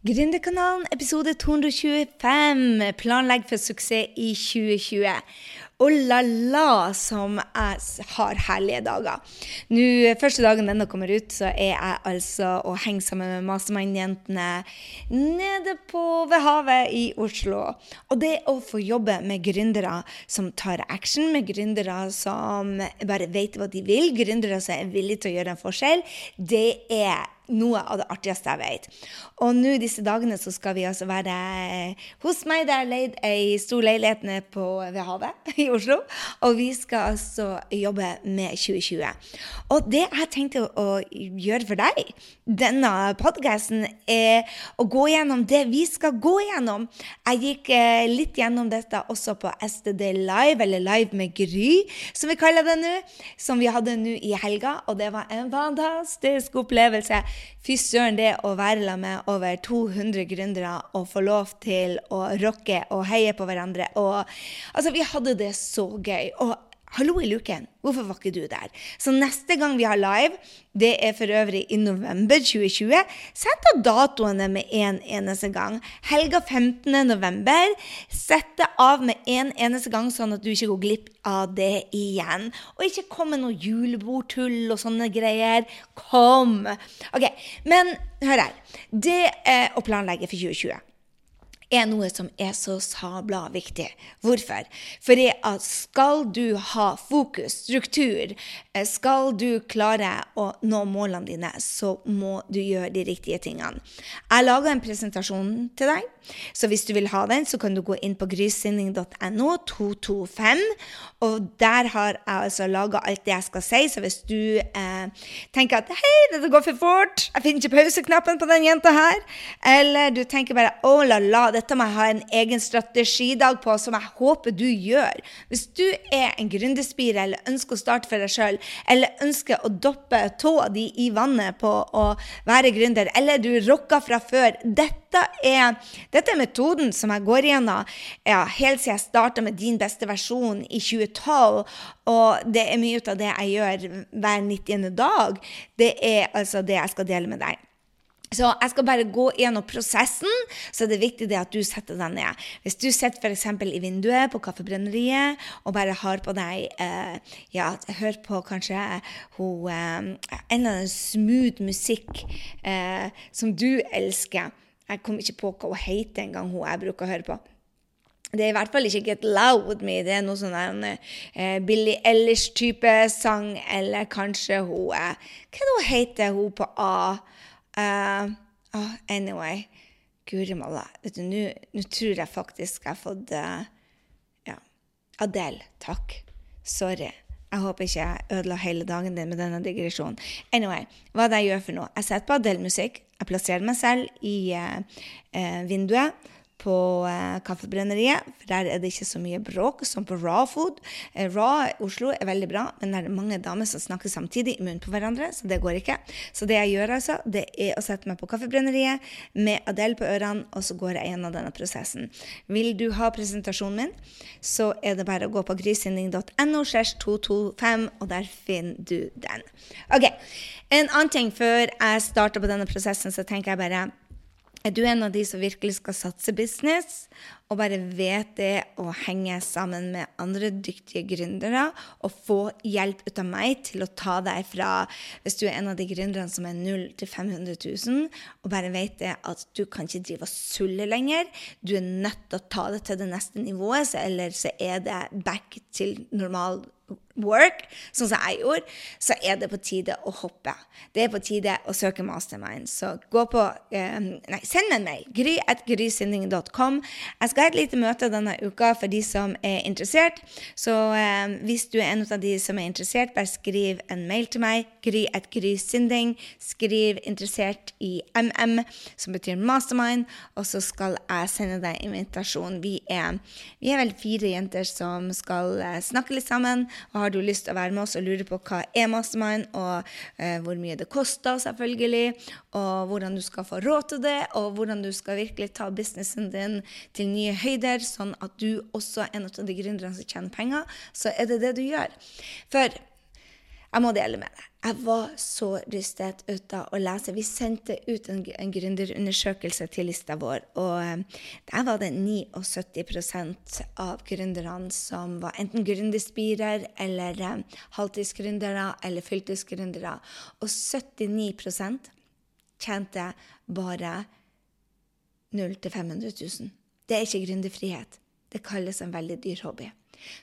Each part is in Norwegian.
Gründerkanalen, episode 225. Planlegg for suksess i 2020. Og la-la, som jeg har herlige dager. Nå, Første dagen denne kommer ut, så er jeg altså og henger sammen med Mastermind-jentene nede på ved havet i Oslo. Og det å få jobbe med gründere som tar action, med gründere som bare vet hva de vil, gründere som er villige til å gjøre en forskjell, det er noe av det artigste jeg vet. Og nå disse dagene så skal vi altså være hos meg. Der jeg leid ei stor leilighet nede på, ved havet i Oslo. Og vi skal altså jobbe med 2020. Og det jeg tenkte å, gjøre for deg, denne podkasten, er å gå gjennom det vi skal gå gjennom. Jeg gikk eh, litt gjennom dette også på STD Live, eller Live med Gry, som vi kaller det nå. Som vi hadde nå i helga. Og det var en fantastisk opplevelse. Fy søren, det å være sammen med over 200 gründere og få lov til å rocke og heie på hverandre og Altså, vi hadde det så gøy. Og Hallo i luken, hvorfor var ikke du der? Så neste gang vi har live, det er for øvrig i november 2020, sett av datoene med en eneste gang. Helga 15. november. Sett det av med en eneste gang, sånn at du ikke går glipp av det igjen. Og ikke kom med noe julebordtull og sånne greier. Kom! Ok, Men hør her. Det er å planlegge for 2020 er noe som er så sabla viktig. Hvorfor? Fordi at skal du ha fokus, struktur, eh, skal du klare å nå målene dine, så må du gjøre de riktige tingene. Jeg laga en presentasjon til deg, så hvis du vil ha den, så kan du gå inn på grysynding.no 225, og der har jeg altså laga alt det jeg skal si. Så hvis du eh, tenker at hei, dette går for fort, jeg finner ikke pauseknappen på den jenta her, eller du tenker bare å la la, dette må jeg ha en egen strategidag på, som jeg håper du gjør. Hvis du er en gründerspire eller ønsker å starte for deg sjøl, eller ønsker å doppe tåa di i vannet på å være gründer, eller du rocker fra før, dette er, dette er metoden som jeg går gjennom ja, helt siden jeg starta med din beste versjon i 2012. Og det er mye av det jeg gjør hver 90. dag. Det er altså det jeg skal dele med deg. Så jeg skal bare gå gjennom prosessen, så det er viktig det at du setter deg ned. Hvis du sitter f.eks. i vinduet på Kaffebrenneriet og bare har på deg eh, Ja, hør på kanskje ho, eh, en eller annen smooth musikk eh, som du elsker. Jeg kom ikke på hva hun heter engang, hun jeg bruker å høre på. Det er i hvert fall ikke Get Loud Me. Det er noe sånn eh, Billie Ellish-type sang, eller kanskje hun eh, Hva hun heter, hun på A? Uh, oh, anyway. Guri malla. Nå tror jeg faktisk jeg har fått uh, Ja. Adele. Takk. Sorry. Jeg håper ikke jeg ødela hele dagen din med denne digresjonen. Anyway, hva det jeg gjør for noe? Jeg setter på Adele-musikk. Jeg plasserer meg selv i uh, vinduet på eh, Kaffebrenneriet, for der er det ikke så mye bråk som på Raw Food. Eh, raw Oslo er veldig bra, men det er mange damer som snakker samtidig i munnen på hverandre, så det går ikke. Så det jeg gjør, altså, det er å sette meg på Kaffebrenneriet med Adele på ørene, og så går jeg gjennom denne prosessen. Vil du ha presentasjonen min, så er det bare å gå på grysynding.no 225, og der finner du den. Ok, En annen ting før jeg starter på denne prosessen, så tenker jeg bare er du en av de som virkelig skal satse business, og bare vet det å henge sammen med andre dyktige gründere og få hjelp ut av meg til å ta deg fra Hvis du er en av de gründerne som er 0 til 500 000, og bare vet det at du kan ikke drive og sulle lenger, du er nødt til å ta det til det neste nivået, så, eller så er det back til normal work, sånn som jeg gjorde, så er det på tide å hoppe. Det er på tide å søke mastermind. Så gå på eh, Nei, send meg en mail. gry.grysynding.com. Jeg skal ha et lite møte denne uka for de som er interessert. Så eh, hvis du er en av de som er interessert, bare skriv en mail til meg. gry.grysynding. Skriv 'interessert' i MM, som betyr mastermind, og så skal jeg sende deg invitasjon. Vi er, vi er vel fire jenter som skal eh, snakke litt sammen. og har du lyst til å være med oss og lure på hva er Mastermind, og eh, hvor mye det koster, selvfølgelig, og hvordan du skal få råd til det, og hvordan du skal virkelig ta businessen din til nye høyder, sånn at du også er en av de gründerne som tjener penger, så er det det du gjør. For Jeg må dele med deg. Jeg var så rystet ut av å lese. Vi sendte ut en, en gründerundersøkelse til lista vår, og eh, der var det 79% av gründerne som var enten gründerspirer eller eh, halvtidsgründere eller fylkesgründere. Og 79 tjente bare 0 til 500 000. Det er ikke gründerfrihet. Det kalles en veldig dyr hobby.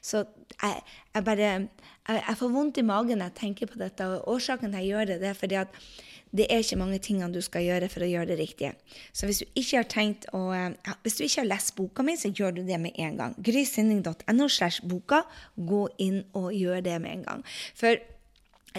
Så jeg, jeg bare jeg, jeg, får vondt i magen når jeg tenker på dette. Og årsaken til at jeg gjør det, det er fordi at det er ikke mange tingene du skal gjøre for å gjøre det riktige. Så hvis du ikke har tenkt å, hvis du ikke har lest boka mi, så gjør du det med en gang. Grysinning.no slash boka. Gå inn og gjør det med en gang. For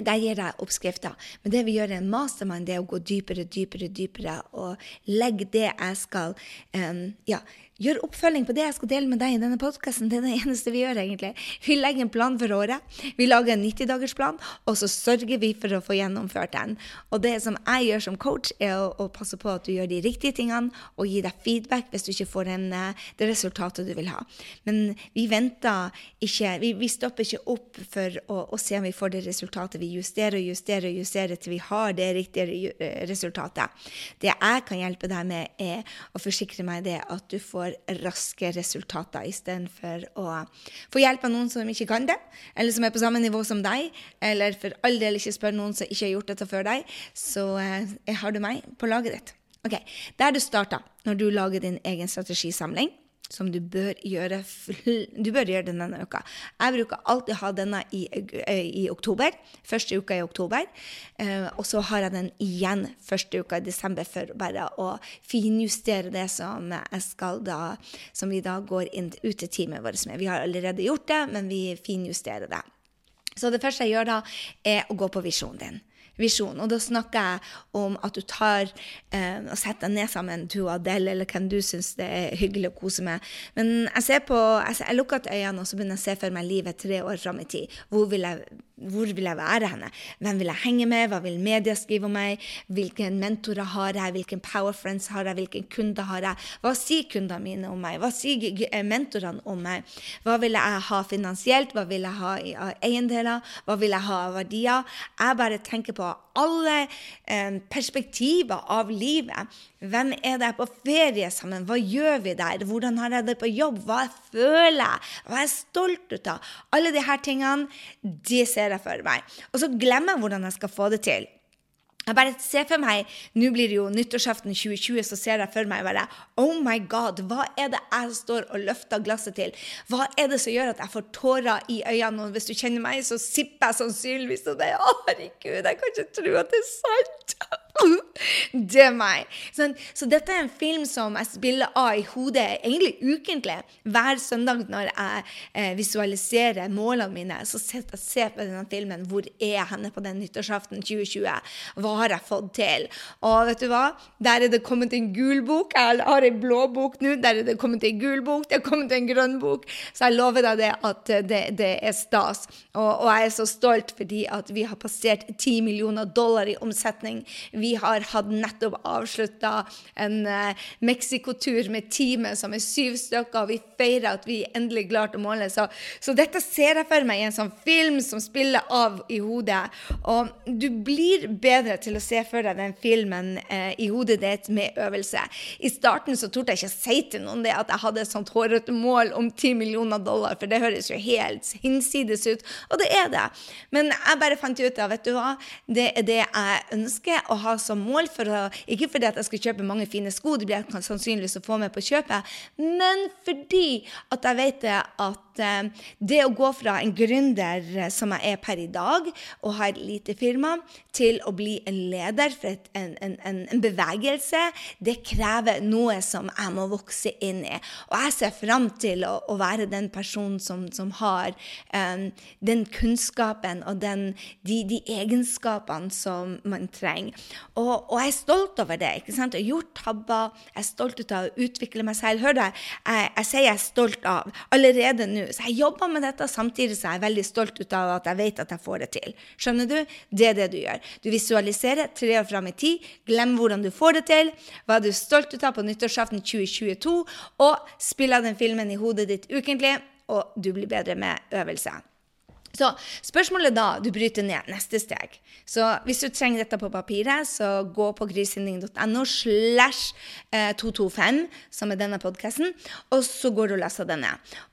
der gir jeg oppskrifter. Men det vi gjør i en mastermind, det er å gå dypere, dypere, dypere og legge det jeg skal um, ja, Gjør oppfølging på det jeg skal dele med deg i denne podkasten. Det er det eneste vi gjør, egentlig. Vi legger en plan for året. Vi lager en 90-dagersplan, og så sørger vi for å få gjennomført den. Og det som jeg gjør som coach, er å, å passe på at du gjør de riktige tingene, og gi deg feedback hvis du ikke får en, eh, det resultatet du vil ha. Men vi venter ikke Vi, vi stopper ikke opp for å, å, se om vi får det resultatet. Vi justerer og justerer og justerer til vi har det riktige resultatet. Det jeg kan hjelpe deg med, er å forsikre meg det at du får får raske resultater istedenfor å få hjelp av noen som ikke kan det, eller som er på samme nivå som deg, eller for all del ikke spør noen som ikke har gjort dette før deg, så eh, har du meg på laget ditt. Ok, Der du starter når du lager din egen strategisamling, som du bør gjøre Du bør gjøre den denne uka. Jeg bruker alltid ha denne i, eh, i, oktober. Første uka i oktober. Eh, og så har jeg den igjen første uka i desember for bare å finjustere det som jeg skal da Som vi da går inn ut til teamet vårt med. Vi har allerede gjort det, men vi finjusterer det. Så det første jeg gjør da, er å gå på visjonen din visjon. Og da snakker jeg om at du tar eh, og setter deg ned sammen, du og Adele, eller hvem du syns det er hyggelig å kose med. Men jeg ser på, jeg, jeg lukker øynene og så begynner jeg å se for meg livet tre år fram i tid. Hvor vil jeg hvor vil jeg være henne? Hvem vil jeg henge med? Hva vil media skrive om meg? Hvilke mentorer har jeg? Hvilken power friends har jeg? Hvilke kunder har jeg? Hva sier kundene mine om meg? Hva sier eh, mentorene om meg? Hva vil jeg ha finansielt? Hva vil jeg ha i eiendeler? Hva vil jeg ha av verdier? Jeg bare tenker på alle eh, perspektiver av livet. Hvem er det på ferie sammen? Hva gjør vi der? Hvordan har jeg det på jobb? Hva føler jeg? Hva er jeg stolt ut av? Alle disse tingene, de ser jeg for meg. Og så glemmer jeg hvordan jeg skal få det til. Jeg bare ser for meg, Nå blir det jo nyttårsaften 2020, så ser jeg for meg bare Oh my God, hva er det jeg står og løfter glasset til? Hva er det som gjør at jeg får tårer i øynene? Og hvis du kjenner meg, så sipper jeg sannsynligvis og det. Å, herregud, jeg kan ikke tro at det er sant! Det er meg. Så, så, dette er en film som jeg spiller av i hodet egentlig ukentlig. Hver søndag når jeg eh, visualiserer målene mine, så sitter jeg og ser på denne filmen. Hvor er jeg henne på den nyttårsaften 2020? Hva har jeg fått til? Og vet du hva? Der er det kommet en gul bok. Jeg har en blå bok nå. Der er det kommet en gul bok. Det er kommet en grønn bok. Så jeg lover deg det at det, det er stas. Og, og, jeg er så stolt fordi at vi har passert 10 millioner dollar i omsetning. Vi vi har hatt nettopp avslutta en uh, Mexico-tur med teamet som er syv stykker, og vi feirer at vi endelig klarte å måle. Så, så, dette ser jeg for meg i en sånn film som spiller av i hodet. Og du blir bedre til å se for deg den filmen uh, i hodet ditt med øvelse. I starten så torde jeg ikke si til noen det at jeg hadde et sånt hårete mål om 10 millioner dollar, for det høres jo helt hinsides ut, og det er det. Men jeg bare fant ut av, vet du hva, det er det jeg ønsker å ha som mål. For å, ikke fordi at jeg skal kjøpe mange fine sko, det blir jeg sannsynligvis å få med på kjøpet, men fordi at jeg vet at Eh, det å gå fra en gründer eh, som jeg er per i dag, og har lite firma, til å bli en leder for et, en, en, en, bevegelse, det krever noe som jeg må vokse inn i. Og jeg ser fram til å, å være den personen som, som har um, den kunnskapen og den, de, de, egenskapene som man trenger. Og, og, jeg er stolt over det. ikke sant? Jeg har gjort tabber. Jeg er stolt av å utvikle meg selv. Hør deg, jeg, jeg sier jeg er stolt av allerede nå så jeg jobber med dette samtidig som jeg er veldig stolt ut av at jeg vet at jeg får det til. Skjønner du? Det er det du gjør. Du visualiserer tre år fram i tid, glem hvordan du får det til, hva er du stolt ut av på nyttårsaften 2022, og spiller den filmen i hodet ditt ukentlig, og du blir bedre med øvelse. Så spørsmålet da, du bryter ned neste steg. Så hvis du trenger dette på papiret, så gå på grysynding.no slash 225, eh, som er denne podkasten, og så går du og leser denne.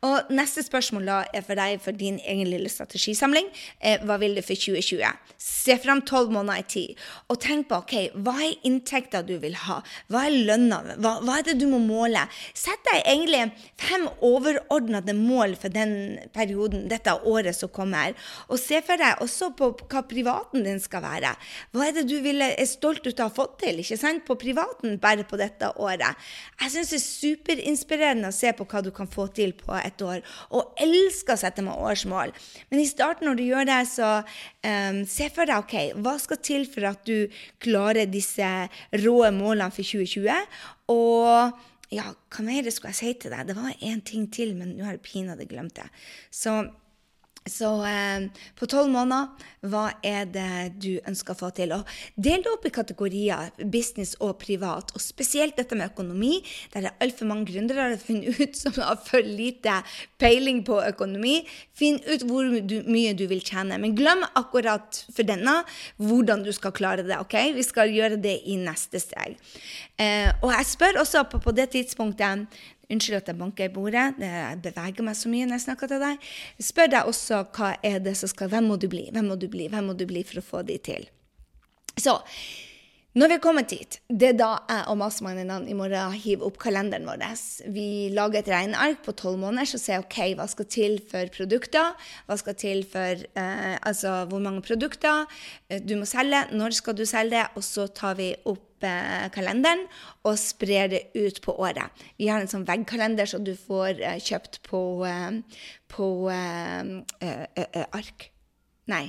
Og neste spørsmål da er for deg for din egen lille strategisamling. Eh, hva vil du for 2020? Se fram tolv måneder i tid, og tenk på ok, hva er inntekta du vil ha? Hva er lønna? Hva, hva er det du må måle? Sett deg egentlig fem overordnede mål for den perioden, dette året som kommer. Og se for deg også på hva privaten din skal være. Hva er det du ville, er stolt ut av å ha fått til ikke sant? på privaten bare på dette året? Jeg syns det er superinspirerende å se på hva du kan få til på et år, og elsker å sette meg årsmål. Men i starten, når du gjør det, så um, se for deg ok, hva skal til for at du klarer disse rå målene for 2020. Og ja, hva mer skulle jeg si til deg? Det var én ting til, men nå har jeg pinadø glemt det. Så så eh, på tolv måneder, hva er det du ønsker å få til? Og del det opp i kategorier business og privat, og spesielt dette med økonomi. Der er altfor mange gründere har funnet ut som har for lite peiling på økonomi. Finn ut hvor du, mye du vil tjene. Men glem akkurat for denne hvordan du skal klare det. ok? Vi skal gjøre det i neste steg. Eh, og jeg spør også på, på det tidspunktet Unnskyld at jeg banker i bordet, jeg beveger meg så mye når jeg snakker til deg. Spør deg også hva er det som skal Hvem må du bli? Hvem må du bli? Hvem må du bli for å få de til? Så når vi er kommet hit, det er da jeg og mastermindene i morgen hiver opp kalenderen vår. Vi lager et regneark på tolv måneder så ser OK, hva skal til for produkter? Hva skal til for eh, Altså hvor mange produkter eh, du må selge? Når skal du selge det? Og så tar vi opp kalenderen og sprer det ut på året. Vi har en sånn veggkalender som så du får eh, kjøpt på, eh, på eh, ark. Nei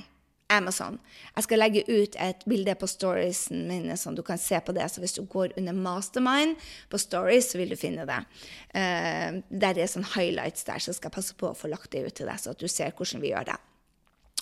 Amazon. Jeg skal legge ut et bilde på storiesen mine, sånn du kan se på det. Så hvis du går under Mastermind på stories, så vil du finne det. Uh, der er sånn highlights der, så skal jeg passe på å få lagt det ut til deg, så at du ser hvordan vi gjør det.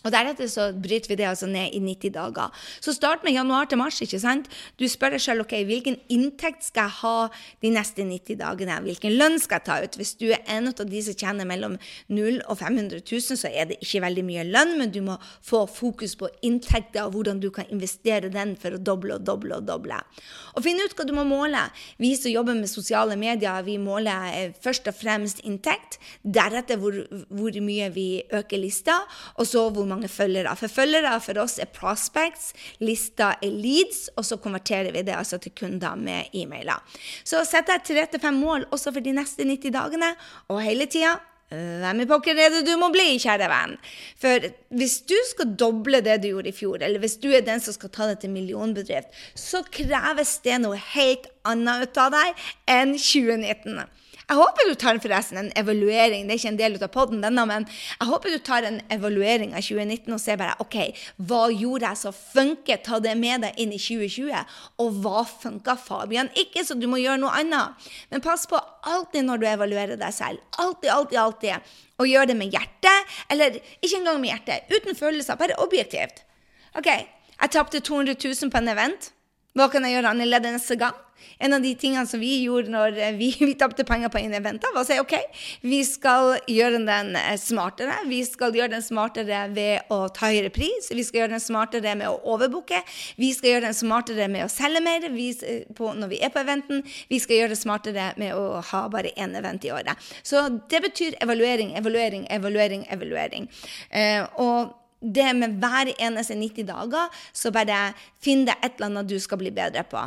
Og Deretter så bryter vi det altså ned i 90 dager. Så start med januar til mars. ikke sant? Du spør deg selv ok, hvilken inntekt skal jeg ha de neste 90 dagene. Hvilken lønn skal jeg ta ut? Hvis du er en av de som tjener mellom 0 og 500 000, så er det ikke veldig mye lønn, men du må få fokus på inntekter og hvordan du kan investere den for å doble og doble og doble. Og finne ut hva du må måle. Vi som jobber med sosiale medier, vi måler eh, først og fremst inntekt. Deretter hvor, hvor mye vi øker lista, og så hvor mange følgere. For følgere for oss er prospects, lista er leads, og så konverterer vi det altså til kunder med e-mailer. Så sett deg tre til fem mål også for de neste 90 dagene, og hele tida hvem i pokker er det du må bli, kjære venn? For hvis du skal doble det du gjorde i fjor, eller hvis du er den som skal ta det til millionbedrift, så kreves det noe helt annet ut av deg enn 2019. Jeg håper du tar forresten en evaluering. Det er ikke en del av poden denne, men jeg håper du tar en evaluering av 2019 og ser bare OK, hva gjorde jeg som funket? Ta det med deg inn i 2020. Og hva funka Fabian ikke, så du må gjøre noe annet. Men pass på alltid når du evaluerer deg selv. Alltid, alltid, alltid. Og gjør det med hjertet. Eller ikke engang med hjertet. Uten følelser, bare objektivt. OK, jeg tapte 200 000 på en event. Hva kan jeg gjøre annerledes neste gang? En av de tingene som vi gjorde når eh, vi, vi tapte penger på en event, var å si OK, vi skal gjøre den eh, smartere. Vi skal gjøre den smartere ved å ta høyere pris. Vi skal gjøre den smartere med å overbooke. Vi skal gjøre den smartere med å selge mer vi, eh, på, når vi er på eventen. Vi skal gjøre det smartere med å ha bare én event i året. Så det betyr evaluering, evaluering, evaluering, evaluering. Eh, og det med hver eneste 90 dager, så bare finn deg et eller annet du skal bli bedre på.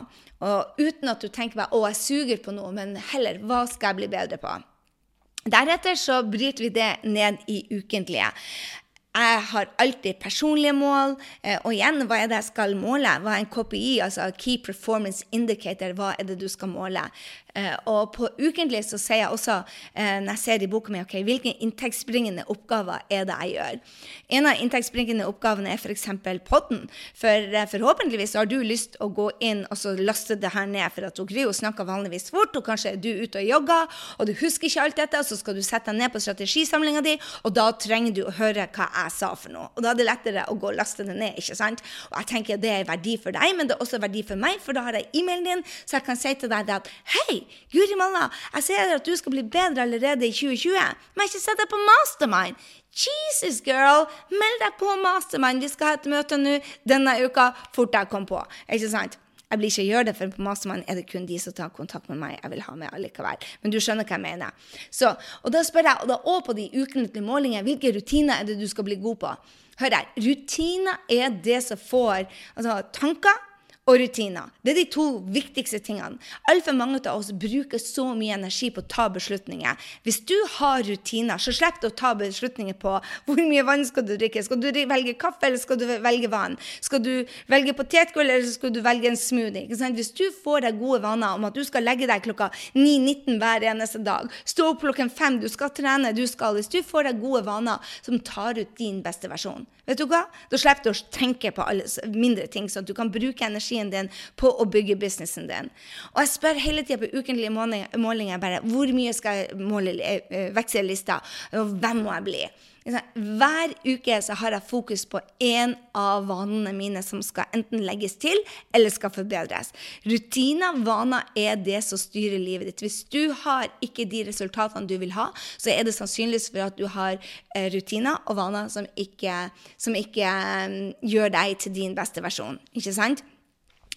Og uten at du tenker bare 'å, jeg suger på noe', men heller 'hva skal jeg bli bedre på'? Deretter så bryter vi det ned i ukentlige. Jeg har alltid personlige mål. Eh, og igjen, hva er det jeg skal måle? Hva er en KPI, altså Key Performance Indicator? Hva er det du skal måle? Eh, og på ukentlig så sier jeg også, eh, når jeg ser i boka mi, ok, hvilke inntektsbringende oppgaver er det jeg gjør. En av inntektsbringende oppgavene er f.eks. podden. For forhåpentligvis har du lyst å gå inn og så laste det her ned, for at Gry snakker vanligvis fort, og kanskje er du ute og jogger, og du husker ikke alt dette, og så skal du sette deg ned på strategisamlinga di, og da trenger du å høre hva jeg jeg sa for noe. Og da er det lettere å gå og laste det ned. ikke sant? Og jeg tenker det er verdi for deg, men det er også verdi for meg, for da har jeg e-mailen din, så jeg kan si til deg at hei, Guri malla, jeg ser at du skal bli bedre allerede i 2020, men ikke sett deg på Mastermind. Jesus, girl! Meld deg på Mastermind. Vi skal ha et møte nå denne uka. Fort jeg kom på. Ikke sant? Jeg blir ikke gjøre det, for på Mastermind er det kun de som tar kontakt med meg jeg vil ha med allikevel. Men du skjønner hva jeg mener. Så, og da spør jeg, og da òg på de ukentlige målingene, hvilke rutiner er det du skal bli god på? Hør her, rutiner er det som får altså, tanker og rutiner. Det er de to viktigste tingene. Altfor mange av oss bruker så mye energi på å ta beslutninger. Hvis du har rutiner, så slipper du å ta beslutninger på hvor mye vann skal du drikke. Skal du velge kaffe, eller skal du velge vann? Skal du velge potetgull, eller skal du velge en smoothie? Hvis du får deg gode vaner om at du skal legge deg klokka 9-19 hver eneste dag, stå opp klokken 5, du skal trene, du skal Hvis du får deg gode vaner som tar ut din beste versjon, vet du hva? Da slipper du å tenke på alle mindre ting, sånn at du kan bruke energi energien din på å bygge businessen din. Og jeg spør hele tida på ukentlige målinger bare hvor mye skal jeg måle eh, vekselista, og hvem må jeg bli? Hver uke så har jeg fokus på én av vanene mine som skal enten legges til eller skal forbedres. Rutiner, vaner, er det som styrer livet ditt. Hvis du har ikke de resultatene du vil ha, så er det sannsynligvis for at du har eh, rutiner og vaner som ikke, som ikke um, gjør deg til din beste versjon. Ikke sant?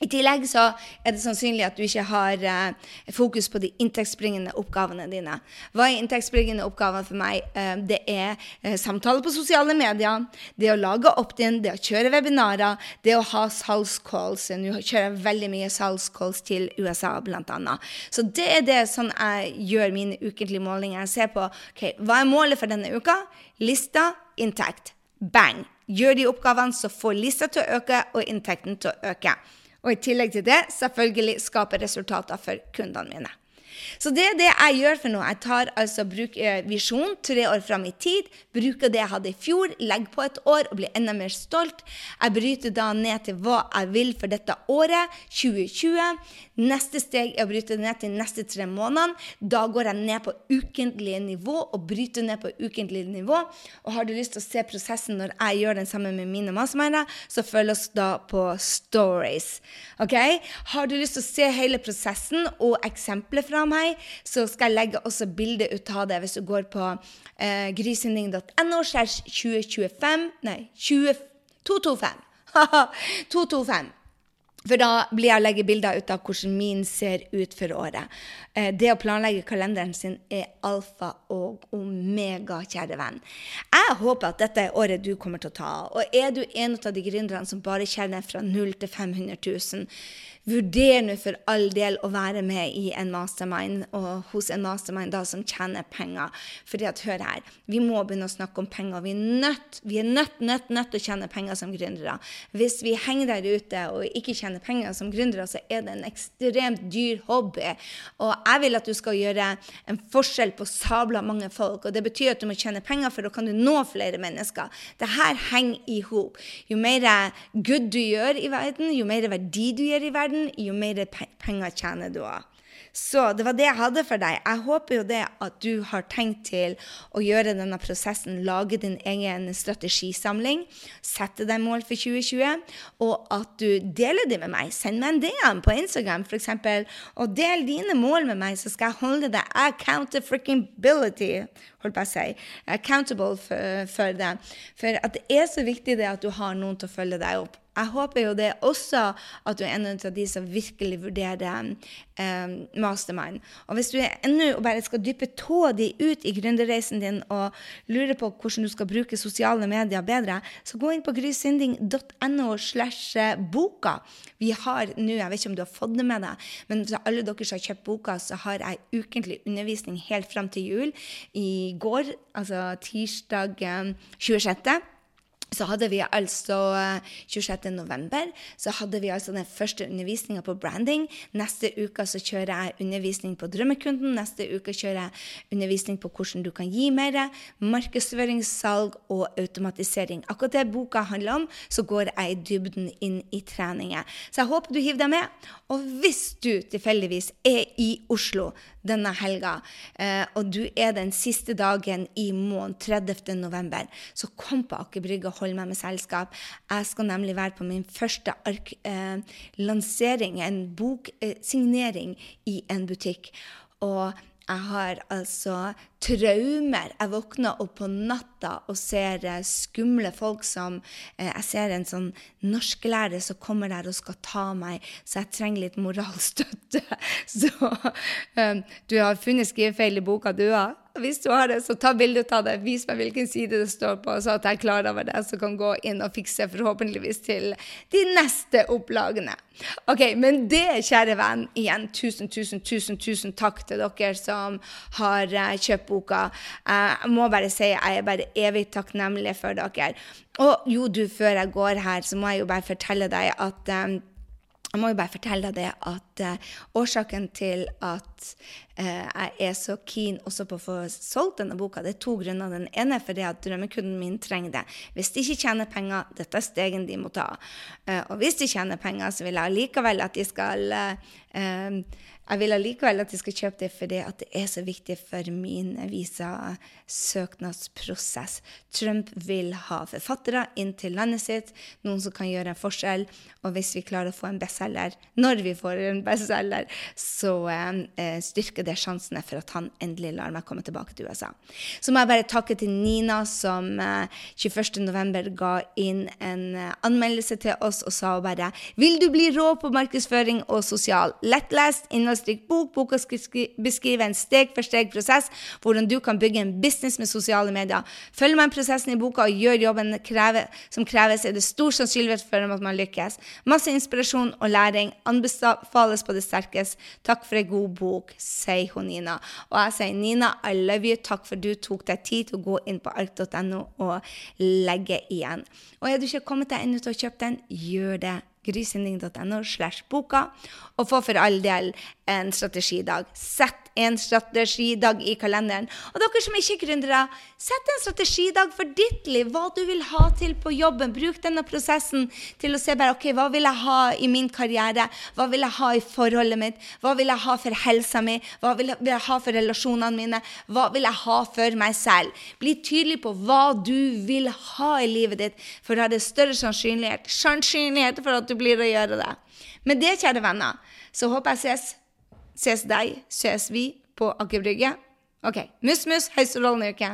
I tillegg så er det sannsynlig at du ikke har uh, fokus på de inntektsbringende oppgavene dine. Hva er inntektsbringende oppgaver for meg? Uh, det er uh, samtaler på sosiale medier, det å lage opt-in, det å kjøre webinarer, det å ha salgscalls. Nå kjører jeg veldig mye salgscalls til USA, bl.a. Så det er det sånn jeg gjør mine ukentlige målinger. Jeg ser på okay, hva er målet for denne uka. Lista, inntekt. Bang! Gjør de oppgavene, så får lista til å øke og inntekten til å øke. Og i tillegg til det selvfølgelig skape resultater for kundene mine. Så det er det jeg gjør for noe. Jeg tar altså bruk, eh, visjon tre år fram i tid, bruker det jeg hadde i fjor, legger på et år og blir enda mer stolt. Jeg bryter da ned til hva jeg vil for dette året, 2020. Neste steg er å bryte det ned til neste tre månedene. Da går jeg ned på ukentlig nivå og bryter ned på ukentlig nivå. Og har du lyst til å se prosessen når jeg gjør den sammen med mine masterminder, så følg oss da på Stories. Ok? Har du lyst til å se hele prosessen og eksempler fra meg, meg, så skal jeg legge også bilde ut av det hvis du går på eh, grysynding.no 2025 Nei, 20, 225. 225. For da blir jeg å legge bilder ut av hvordan min ser ut for året. Eh, det å planlegge kalenderen sin er alfa og omega, kjære venn. Jeg håper at dette er året du kommer til å ta. Og er du en av de gründerne som bare kjenner fra 0 til 500 000, Vurder nå for all del å være med i en mastermind, og hos en mastermind da som tjener penger. Fordi at, hør her, vi må begynne å snakke om penger. Vi er nødt, vi er nødt, nødt, nødt til å tjene penger som gründere. Hvis vi henger der ute og ikke tjener penger som gründere, så er det en ekstremt dyr hobby. Og jeg vil at du skal gjøre en forskjell på sabla mange folk. Og det betyr at du må tjene penger, for da kan du nå flere mennesker. Det her henger i hop. Jo mer good du gjør i verden, jo mer verdi du gjør i verden, verden, jo mer penger tjener du òg. Så det var det jeg hadde for deg. Jeg håper jo det at du har tenkt til å gjøre denne prosessen, lage din egen strategisamling, sette deg mål for 2020, og at du deler det med meg. Send meg en DM på Instagram f.eks., og del dine mål med meg, så skal jeg holde deg accountability, holdt på å si, accountable for, for det. For at det er så viktig det at du har noen til å følge deg opp. Jeg håper jo det også at du er en av de som virkelig vurderer um, mastermind. Og hvis du er ennå og bare skal dyppe tåa di ut i gründerreisen din og lurer på hvordan du skal bruke sosiale medier bedre, så gå inn på grysynding.no slash boka. Vi har nå, jeg vet ikke om du har fått det med deg, men til alle dere som har kjøpt boka, så har jeg ukentlig undervisning helt fram til jul. I går, altså tirsdag 26 så hadde vi altså 26.11. november, så hadde vi altså den første undervisninga på branding. Neste uke så kjører jeg undervisning på Drømmekunden. Neste uke kjører jeg undervisning på hvordan du kan gi mer. Markedsføring, salg og automatisering. Akkurat det boka handler om, så går jeg i dybden inn i treninger. Så jeg håper du hiver deg med. Og hvis du tilfeldigvis er i Oslo denne helga, eh, og du er den siste dagen i måneden, 30. november, så kom på Aker Brygge og hold meg med selskap. Jeg skal nemlig være på min første ark, eh, lansering, en boksignering eh, i en butikk. Og jeg har altså traumer. Jeg våkner opp på natta og ser eh, skumle folk som eh, Jeg ser en sånn norsklærer som kommer der og skal ta meg, så jeg trenger litt moralstøtte. Så um, du har funnet skrivefeil i boka, du òg? Hvis du har det, så ta bilde av det. Vis meg hvilken side det står på, så at jeg er klar over det, så kan gå inn og fikse forhåpentligvis til de neste opplagene. OK, men det, kjære venn, igjen tusen, tusen, tusen, tusen takk til dere som har kjøpt boka. Jeg må bare si jeg er bare evig takknemlig for dere. Og jo, du, før jeg går her, så må jeg jo bare fortelle deg at um, jeg må jo bare fortelle deg at uh, årsaken til at uh, jeg er så keen også på å få solgt denne boka, det er to grunner. Den ene er fordi at drømmekunden min trenger det. Hvis de ikke tjener penger, dette er stegen de må ta. Uh, og hvis de tjener penger, så vil jeg likevel at de skal jeg vil allikevel at de skal kjøpe det fordi at det er så viktig for min visasøknadsprosess. Trump vil ha forfattere inn til landet sitt, noen som kan gjøre en forskjell. Og hvis vi klarer å få en bestselger, når vi får en bestselger, så eh, styrker det sjansene for at han endelig lar meg komme tilbake til USA. Så må jeg bare takke til Nina, som eh, 21.11. ga inn en eh, anmeldelse til oss og sa bare Vil du bli rå på markedsføring og sosial? Lettlest, innholdsrik bok. Boka beskriver en steg-for-steg-prosess hvordan du kan bygge en business med sosiale medier. Følger man prosessen i boka og gjør jobben kreve, som kreves, er det stor sannsynlighet for at man lykkes. Masse inspirasjon og læring anbefales på det sterkeste. Takk for ei god bok, sier hun Nina. Og jeg sier Nina, I love you. Takk for du tok deg tid til å gå inn på ark.no og legge igjen. Og er du ikke kommet deg ennå til å kjøpe den, gjør det grysynding.no slash boka, og få for all del en strategidag. Sett en strategidag i kalenderen. Og dere som ikke er gründere, sett en strategidag for ditt liv, hva du vil ha til på jobben. Bruk denne prosessen til å se bare ok, hva vil jeg ha i min karriere, hva vil jeg ha i forholdet mitt, hva vil jeg ha for helsa mi, hva vil jeg ha for relasjonene mine, hva vil jeg ha for meg selv. Bli tydelig på hva du vil ha i livet ditt, for da er det større sannsynlighet, sannsynlighet for at du blir å gjøre det. Med det, kjære venner, så håper jeg ses Ses deg, ses vi på Aker Brygge. OK. Mus-mus, høyesterålende uke.